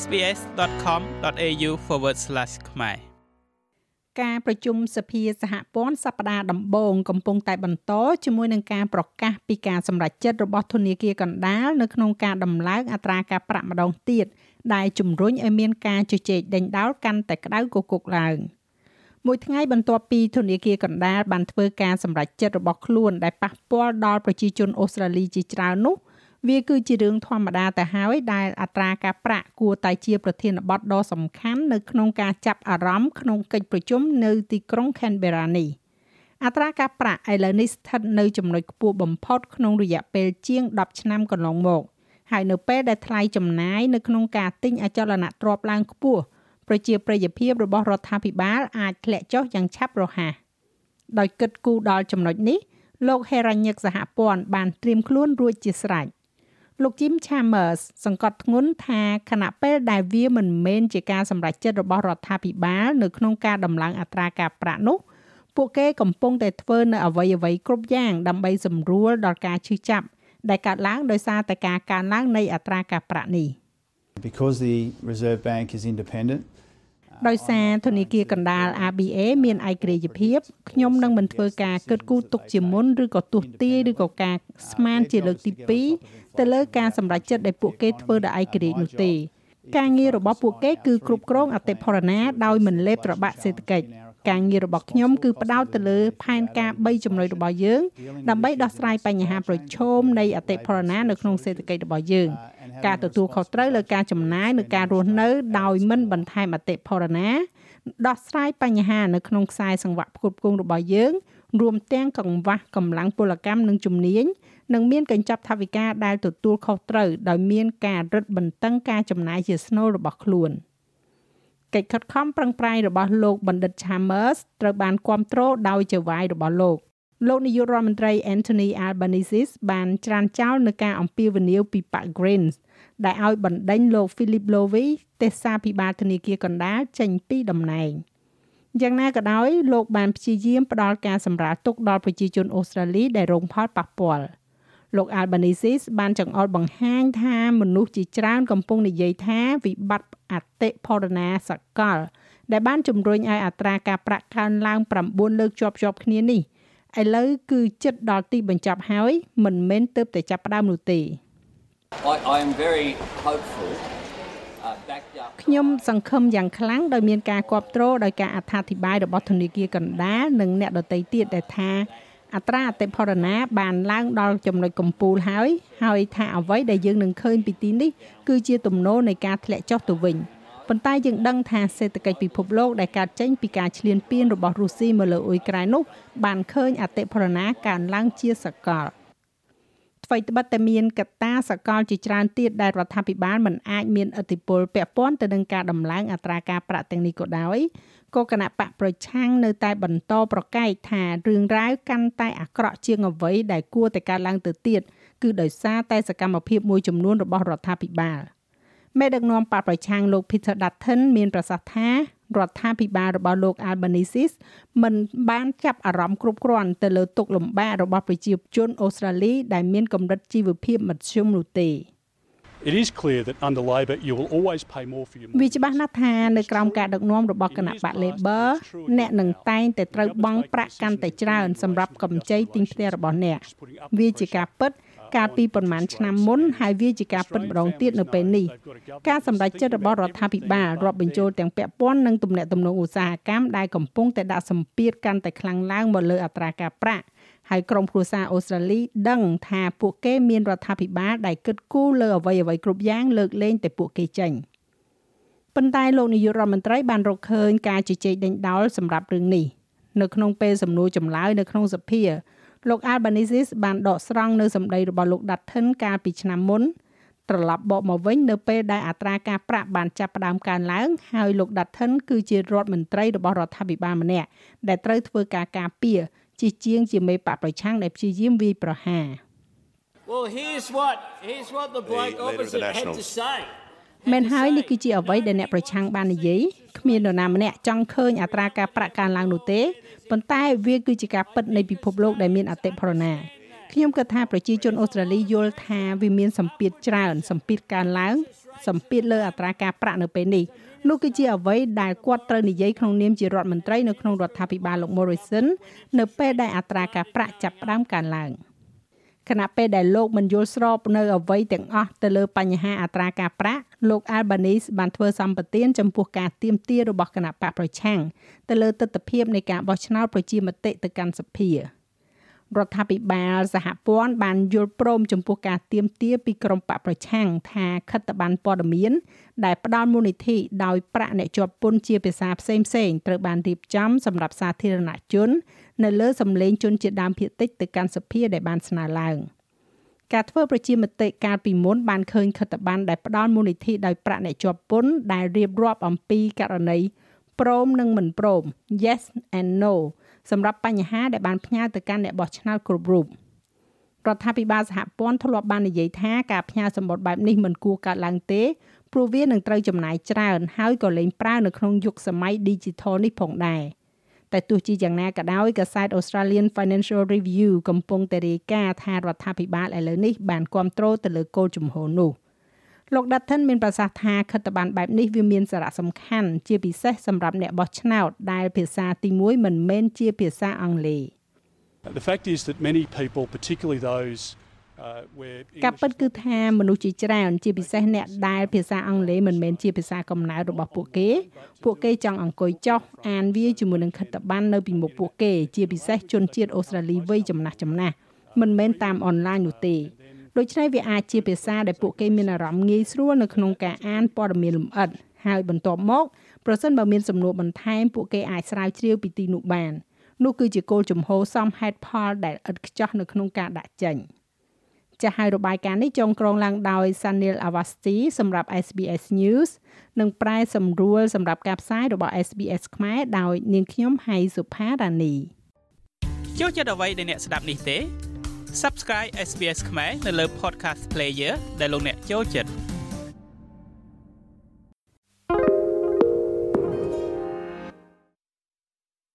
sbs.com.au/ ខ្មែរការប្រជុំសភាសហព័ន្ធសប្តាហ៍ដំបូងកំពុងតែបន្តជាមួយនឹងការប្រកាសពីការសម្រេចចិត្តរបស់ធនាគារកណ្ដាលនៅក្នុងការដំឡើងអត្រាការប្រាក់ម្ដងទៀតដែលជំរុញឲ្យមានការជជែកដេញដោលកាន់តែក្តៅគគុកឡើងមួយថ្ងៃបន្ទាប់ពីធនាគារកណ្ដាលបានធ្វើការសម្រេចចិត្តរបស់ខ្លួនដែលប៉ះពាល់ដល់ប្រជាជនអូស្ត្រាលីជាច្រើននោះ វាគឺជារឿងធម្មតាទៅហើយដែលអត្រាការប្រាក់គួរតែជាប្រធានបទដ៏សំខាន់នៅក្នុងការចាប់អារម្មណ៍ក្នុងកិច្ចប្រជុំនៅទីក្រុង Canberra នេះអត្រាការប្រាក់ឥឡូវនេះស្ថិតនៅចំណុចខ្ពស់បំផុតក្នុងរយៈពេលជាង10ឆ្នាំកន្លងមកហើយនៅពេលដែលថ្លៃចំណាយនៅក្នុងការទិញអចលនទ្រព្យឡើងខ្ពស់ប្រជាប្រិយភាពរបស់រដ្ឋាភិបាលអាចធ្លាក់ចុះយ៉ាងឆាប់រហ័សដោយគិតគូរដល់ចំណុចនេះលោក Heranyck សហព័ន្ធបានត្រៀមខ្លួនរួចជាស្រេច។ លោក Jim Chambers សង្កត់ធ្ងន់ថាខណៈពេលដែលវាមិនមែនជាការសម្រេចចិត្តរបស់រដ្ឋាភិបាលនៅក្នុងការដំឡើងអត្រាការប្រាក់នោះពួកគេកំពុងតែធ្វើនៅអ្វីអ្វីគ្រប់យ៉ាងដើម្បីសម្រួលដល់ការឈឺចាប់ដែលកើតឡើងដោយសារតែការកើនឡើងនៃអត្រាការប្រាក់នេះ Because the Reserve Bank is independent ដោយសារធនាគារកណ្ដាល ABA មានឯករាជ្យភាពខ្ញុំនឹងមិនធ្វើការគិតគូរទុកជាមុនឬក៏ទស្សន៍ទាយឬក៏ការស្មានជាលើកទី2ទៅលើការសម្រេចចិត្តដែលពួកគេធ្វើដោយឯករាជ្យនោះទេការងាររបស់ពួកគេគឺគ្រប់គ្រងអតិផរណាដោយមិនលេបត្របាក់សេដ្ឋកិច្ច ការងាររបស់ខ្ញុំគឺផ្ដោតទៅលើផែនការ3ចំណុចរបស់យើង ដើម្បីដោះស្រាយបញ្ហាប្រឈមនៃអតិផរណានៅក្នុងសេដ្ឋកិច្ចរបស់យើងការទទួលខុសត្រូវលើការចំណាយនិងការរស់នៅដោយមិនបន្ថែមអតិផរណាដោះស្រាយបញ្ហានៅក្នុងខ្សែសង្វាក់ផ្គត់ផ្គង់របស់យើងរួមទាំងកង្វះកម្លាំងពលកម្មនិងជំនាញនិងមានកញ្ចប់ថវិកាដែលទទួលខុសត្រូវដោយមានការរឹតបន្តឹងការចំណាយជាស្នូលរបស់ខ្លួន កិច្ចខិតខំប្រឹងប្រែងរបស់លោកបណ្ឌិត Chambers ត្រូវបានគ្រប់គ្រងដោយចៅហ្វាយរបស់លោកលោកនាយករដ្ឋមន្ត្រី Anthony Albanese បានច្រានចោលនឹងការអំពាវនាវពីប៉ា Greens ដែលឲ្យបណ្ដេញលោក Philip Lowy ទេសាភិបាលធនាគារកណ្ដាលចេញពីតំណែងយ៉ាងណាក៏ដោយលោកបានព្យាយាមផ្ដល់ការសម្រាលទុកដល់ប្រជាជនអូស្ត្រាលីដែលរងផលប៉ះពាល់ លោក Albanese បានចង្អុលបង្ហាញថាមនុស្សជាច្រើនកំពុងនិយាយថាវិបត្តិអតិផរណាសកល ដែលបានជំរុញឲ្យអត្រាការប្រាក់កើនឡើង9លើកជាប់ជាប់គ្នានេះឥឡូវគឺចិត្តដល់ទីបញ្ចប់ហើយមិនមែនទៅតែចាប់ផ្ដើមនោះទេ I I am very hopeful ខ្ញុំសង្ឃឹមយ៉ាងខ្លាំងដោយមានការគ្រប់គ្រងដោយការអត្ថាធិប្បាយរបស់ធនាគារកណ្ដាលនិងអ្នកដទៃទៀតដែលថា អត្រាអតិផរណា បានឡើងដល់ចំណុចកំពូលហើយ ហើយថាអ្វីដែលយើងនឹងឃើញពីទីនេះគឺជាទំនោរនៃការធ្លាក់ចុះទៅវិញប៉ុន្តែយើងដឹងថាសេដ្ឋកិច្ចពិភពលោកដែលកើតចេញពីការឈ្លានពានរបស់រុស្ស៊ីមកលើអ៊ុយក្រែននោះបានឃើញអតិផរណាកើនឡើងជាសកល អ្វីត្បិតតែមានកត្តាសកលជាច្រើនទៀតដែលរដ្ឋាភិបាលមិនអាចមានឥទ្ធិពលពាក់ព័ន្ធទៅនឹងការដំឡើងអត្រាការប្រាក់ទាំងនេះក៏ដោយក៏គណៈបកប្រឆាំងនៅតែបន្តប្រកែកថារឿងរ៉ាវកាន់តែអាក្រក់ជាងអ្វីដែលគួរតែកើតឡើងទៅទៀតគឺដោយសារតែសកម្មភាពមួយចំនួនរបស់រដ្ឋាភិបាលមេដឹកនាំបកប្រឆាំងលោក Peter Dutton មានប្រសាសន៍ថា រដ្ឋាភិបាលរបស់លោក Albanese មិនបានចាប់អារម្មណ៍គ្រប់គ្រាន់ទៅលើទុកលំបាករបស់ប្រជាជនអូស្ត្រាលីដែលមានកម្រិតជីវភាពមធ្យមនោះទេ It is clear that under Labor you will always pay more for your វាច្បាស់ណាស់ថានៅក្រោមការដឹកនាំរបស់គណៈបក Labor អ្នកនឹងតែងតែត្រូវបង់ប្រាក់កាន់តែច្រើនសម្រាប់កម្ចីទិញផ្ទះរបស់អ្នកវាជាការពិត កាលពីប្រមាណឆ្នាំមុនហើយវាជាការពិតម្ដងទៀតនៅពេលនេះការសម្រេចចិត្តរបស់រដ្ឋាភិបាលរាប់បញ្ចូលទាំងពាក់ព័ន្ធនឹងទំនាក់ទំនងឧស្សាហកម្មដែលកំពុងតែដាក់សម្ពាធកាន់តែខ្លាំងឡើងមកលើអត្រាការប្រាក់ហើយក្រុមគ្រួសារអូស្ត្រាលីដឹងថាពួកគេមានរដ្ឋាភិបាលដែលគិតគូរលើអ្វីអ្វីគ្រប់យ៉ាងលើកលែងតែពួកគេចេញប៉ុន្តែលោកនាយករដ្ឋមន្ត្រីបានរកឃើញការជជែកដេញដោលសម្រាប់រឿងនេះនៅក្នុងពេលសំណួរចម្លើយនៅក្នុងសភា លោក Albanese បានដកស្រង់នៅសម្ដីរបស់លោក Dutton កាលពីឆ្នាំមុនត្រឡប់បកមកវិញនៅពេលដែលអត្រាការប្រាក់បានចាប់ផ្ដើមកើនឡើងហើយលោក Dutton គឺជារដ្ឋមន្ត្រីរបស់រដ្ឋាភិបាលម្នាក់ដែលត្រូវធ្វើការការពារជាជាងជាមេបកប្រឆាំងដែលព្យាយាមវាយប្រហារ Well here's what here's what the bloke opposite had to say មែនហើយនេះគឺជាអ្វីដែលអ្នកប្រឆាំងបាននិយាយ គ្មាននរណាម្នាក់ចង់ឃើញអត្រាការប្រាក់កើនឡើងនោះទេប៉ុន្តែវាគឺជាការពិតនៃពិភពលោកដែលមានអតិផរណាខ្ញុំគិតថាប្រជាជនអូស្ត្រាលីយល់ថាវាមានសម្ពាធច្រើនសម្ពាធកើនឡើងសម្ពាធលើអត្រាការប្រាក់នៅពេលនេះនោះគឺជាអ្វីដែលគាត់ត្រូវនិយាយក្នុងនាមជារដ្ឋមន្ត្រីនៅក្នុងរដ្ឋាភិបាលលោក Morrison នៅពេលដែលអត្រាការប្រាក់ចាប់ផ្ដើមកើនឡើង ខណៈពេលដែលលោកមិនយល់ស្របនៅអ្វីទាំងអស់ទៅលើបញ្ហាអត្រាការប្រាក់លោក Albanese បានធ្វើសម្បទានចំពោះការទៀមទារបស់គណៈបកប្រឆាំងទៅលើទស្សនវិជ្ជានៃការបោះឆ្នោតប្រជាមតិទៅកាន់សភារដ្ឋាភិបាលសហព័ន្ធបានយល់ព្រមចំពោះការទៀមទាពីក្រមបកប្រឆាំងថាខិត្តប័ណ្ណព័ត៌មាន ដែលផ្ដល់មូលនិធិដោយប្រាក់អ្នកជាប់ពន្ធជាភាសាផ្សេងផ្សេងត្រូវបានរៀបចំសម្រាប់សាធារណជន នៅលើសម្លេងជនជាតិដើមភាគតិចទៅកាន់សភាដែលបានស្នើឡើងការធ្វើប្រជាមតិកាលពីមុនបានឃើញខិត្តប័ណ្ណដែលផ្ដល់មូលនិធិដោយប្រាក់អ្នកជាប់ពន្ធដែលរៀបរាប់អំពីករណីព្រមនិងមិនព្រម yes and no សម្រាប់បញ្ហាដែលបានផ្ញើទៅកាន់អ្នកបោះឆ្នោតគ្រប់រូបរដ្ឋាភិបាលសហព័ន្ធធ្លាប់បាននិយាយថាការផ្ញើសម្បត្តិបែបនេះមិនគួរកើតឡើងទេព្រោះវានឹងត្រូវចំណាយច្រើន ហើយក៏លែងប្រើនៅក្នុងយុគសម័យ Digital នេះផងដែរ តែទោះជាយ៉ាងណាក៏ដោយកាសែត Australian Financial Review កំពុងតែរាយការណ៍ថារដ្ឋាភិបាលឥឡូវនេះបានគ្រប់គ្រងទៅលើគោលជំហរនោះលោក Dutton មានប្រសាសន៍ថាខិត្តប័ណ្ណបែបនេះវាមានសារៈសំខាន់ជាពិសេសសម្រាប់អ្នកបោះឆ្នោតដែលភាសាទី1មិនមែនជាភាសាអង់គ្លេស The fact is that many people particularly those ការពិតគឺថាមនុស្សជាច្រើនជាពិសេសអ្នកដែលភាសាអង់គ្លេសមិនមែនជាភាសាកំណើតរបស់ពួកគេ ពួកគេចង់អង្គុយចុះអានវាជាមួយនឹងខិត្តប័ណ្ណនៅពីមុខពួកគេ ជាពិសេសជនជាតិអូស្ត្រាលីវ័យចំណាស់ចំណាស់មិនមែនតាមអនឡាញនោះទេដូច្នេះវាអាចជាភាសាដែលពួកគេមានអារម្មណ៍ងាយស្រួលនៅក្នុងការអានព័ត៌មានលម្អិតហើយបន្ទាប់មកប្រសិនបើមានសំណួរបន្ថែមពួកគេអាចស្រាវជ្រាវពីទីនោះបាននោះគឺជាគោលជំហរសមហេតុផលដែលឥតខ្ចោះនៅក្នុងការដាក់ចេញ ចាស់ហើយរបាយការណ៍នេះចងក្រងឡើងដោយ Sanil Awasthi សម្រាប់ SBS News និងប្រែសម្រួលសម្រាប់ការផ្សាយរបស់ SBS ខ្មែរដោយនាងខ្ញុំហៃសុផារ៉ានីចូលចិត្តអ្វីដែលអ្នកស្ដាប់នេះទេ Subscribe SBS ខ្មែរនៅលើ Podcast Player ដែលលោកអ្នកចូលចិត្ត